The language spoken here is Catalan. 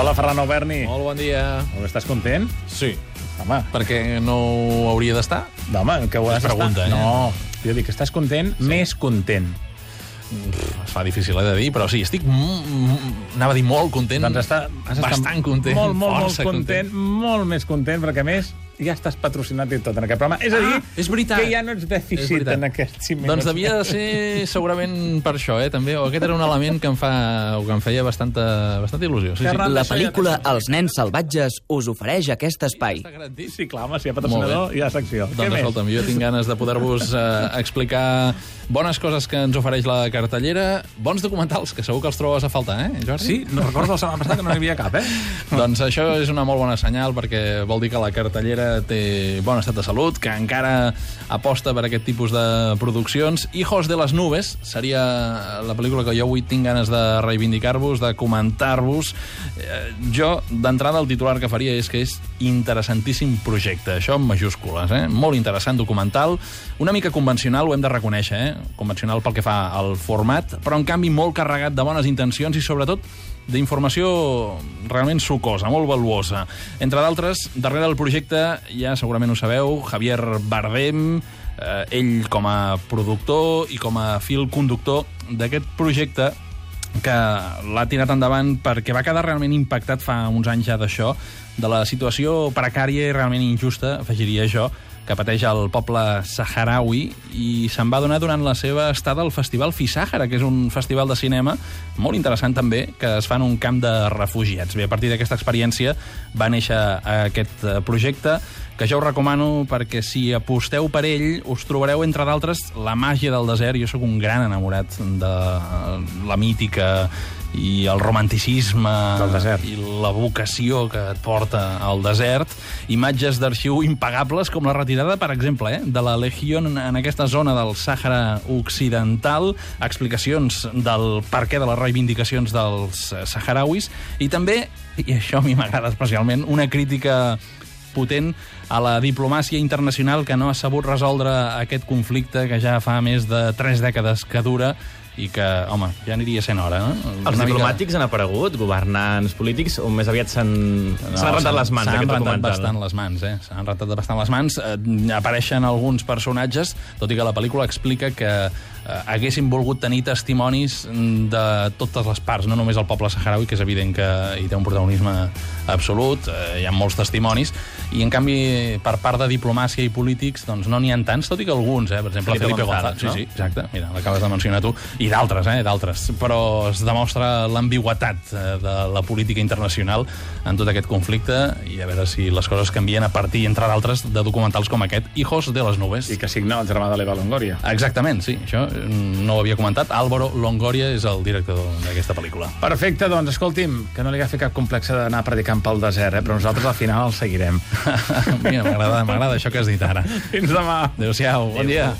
Hola, Ferran Alberni. Molt bon dia. Estàs content? Sí. Home, Perquè no hauria d'estar? no, home, que ho has pregunta, eh? No, jo dic que estàs content, sí. més content. Es fa difícil eh, de dir, però sí, estic... Anava a dir molt content. Doncs està, has Bastant content. Molt, molt, molt força content, molt més content, perquè a més ja estàs patrocinat i tot en aquest programa. És a dir, Ah, és veritat. que ja no ets És dèficit veritat. en aquests 5 minuts. Doncs devia de ser segurament per això, eh, també. O aquest era un element que em, fa, o que em feia bastanta, bastanta il·lusió. Sí, sí. La ja pel·lícula que- Els nens salvatges us ofereix aquest espai. Està garantit. Sí, clar, home, si hi ha patrocinador, hi ha secció. Doncs escolta'm, jo tinc ganes de poder-vos eh, explicar bones coses que ens ofereix la cartellera, bons documentals, que segur que els trobes a faltar, eh, Jordi? Sí, no recordo la setmana passada que no n'hi havia cap, eh? Doncs això és una molt bona senyal perquè vol dir que la cartellera té bon estat de salut, que encara aposta per aquest tipus de produccions. Hijos de les nubes seria la pel·lícula que jo avui tinc ganes de reivindicar-vos, de comentar-vos. Eh, jo, d'entrada, el titular que faria és que és interessantíssim projecte. Això en majúscules, eh? Molt interessant documental, una mica convencional, ho hem de reconèixer, eh? Convencional pel que fa al format, però en canvi molt carregat de bones intencions i sobretot d'informació realment sucosa, molt valuosa. Entre d'altres, darrere del projecte, ja segurament ho sabeu, Javier Bardem, eh, ell com a productor i com a fil conductor d'aquest projecte que l'ha tirat endavant perquè va quedar realment impactat fa uns anys ja d'això, de la situació precària i realment injusta, afegiria jo, que pateix el poble saharaui i se'n va donar durant la seva estada al Festival Fisàhara, que és un festival de cinema molt interessant també, que es fa en un camp de refugiats. Bé, a partir d'aquesta experiència va néixer aquest eh, projecte que jo us recomano perquè si aposteu per ell us trobareu, entre d'altres, la màgia del desert. Jo sóc un gran enamorat de la mítica i el romanticisme Del desert. i la vocació que et porta al desert. Imatges d'arxiu impagables com la retirada, per exemple, eh, de la Legió en aquesta zona del Sàhara Occidental, explicacions del perquè de les reivindicacions dels eh, saharauis i també, i això a mi m'agrada especialment, una crítica potent a la diplomàcia internacional que no ha sabut resoldre aquest conflicte que ja fa més de tres dècades que dura i que, home, ja aniria sent hora, no? Els Una mica- diplomàtics han aparegut, governants polítics, o més aviat s'han s'han rentat les mans S'han rentat documental? bastant les mans, eh? S'han rentat bastant les mans. Eh, apareixen alguns personatges, tot i que la pel·lícula explica que eh, haguessin volgut tenir testimonis de totes les parts, no només el poble saharaui, que és evident que hi té un protagonisme absolut, eh, hi ha molts testimonis, i en canvi per part de diplomàcia i polítics doncs no n'hi ha tants, tot i que alguns, eh? per exemple Felipe Felipe González, González, no? sí, sí, exacte, mira, l'acabes de mencionar tu, i d'altres, eh, d'altres, però es demostra l'ambigüetat eh, de la política internacional en tot aquest conflicte i a veure si les coses canvien a partir, entre d'altres, de documentals com aquest, Hijos de les nubes. I que signa el germà de l'Eva Longoria. Exactament, sí, això mm, no ho havia comentat. Álvaro Longoria és el director d'aquesta pel·lícula. Perfecte, doncs, escolti'm, que no li agafi cap complexe d'anar predicant pel desert, eh? però nosaltres al final el seguirem. Mira, m'agrada això que has dit ara. Fins demà. Adéu-siau, bon dia.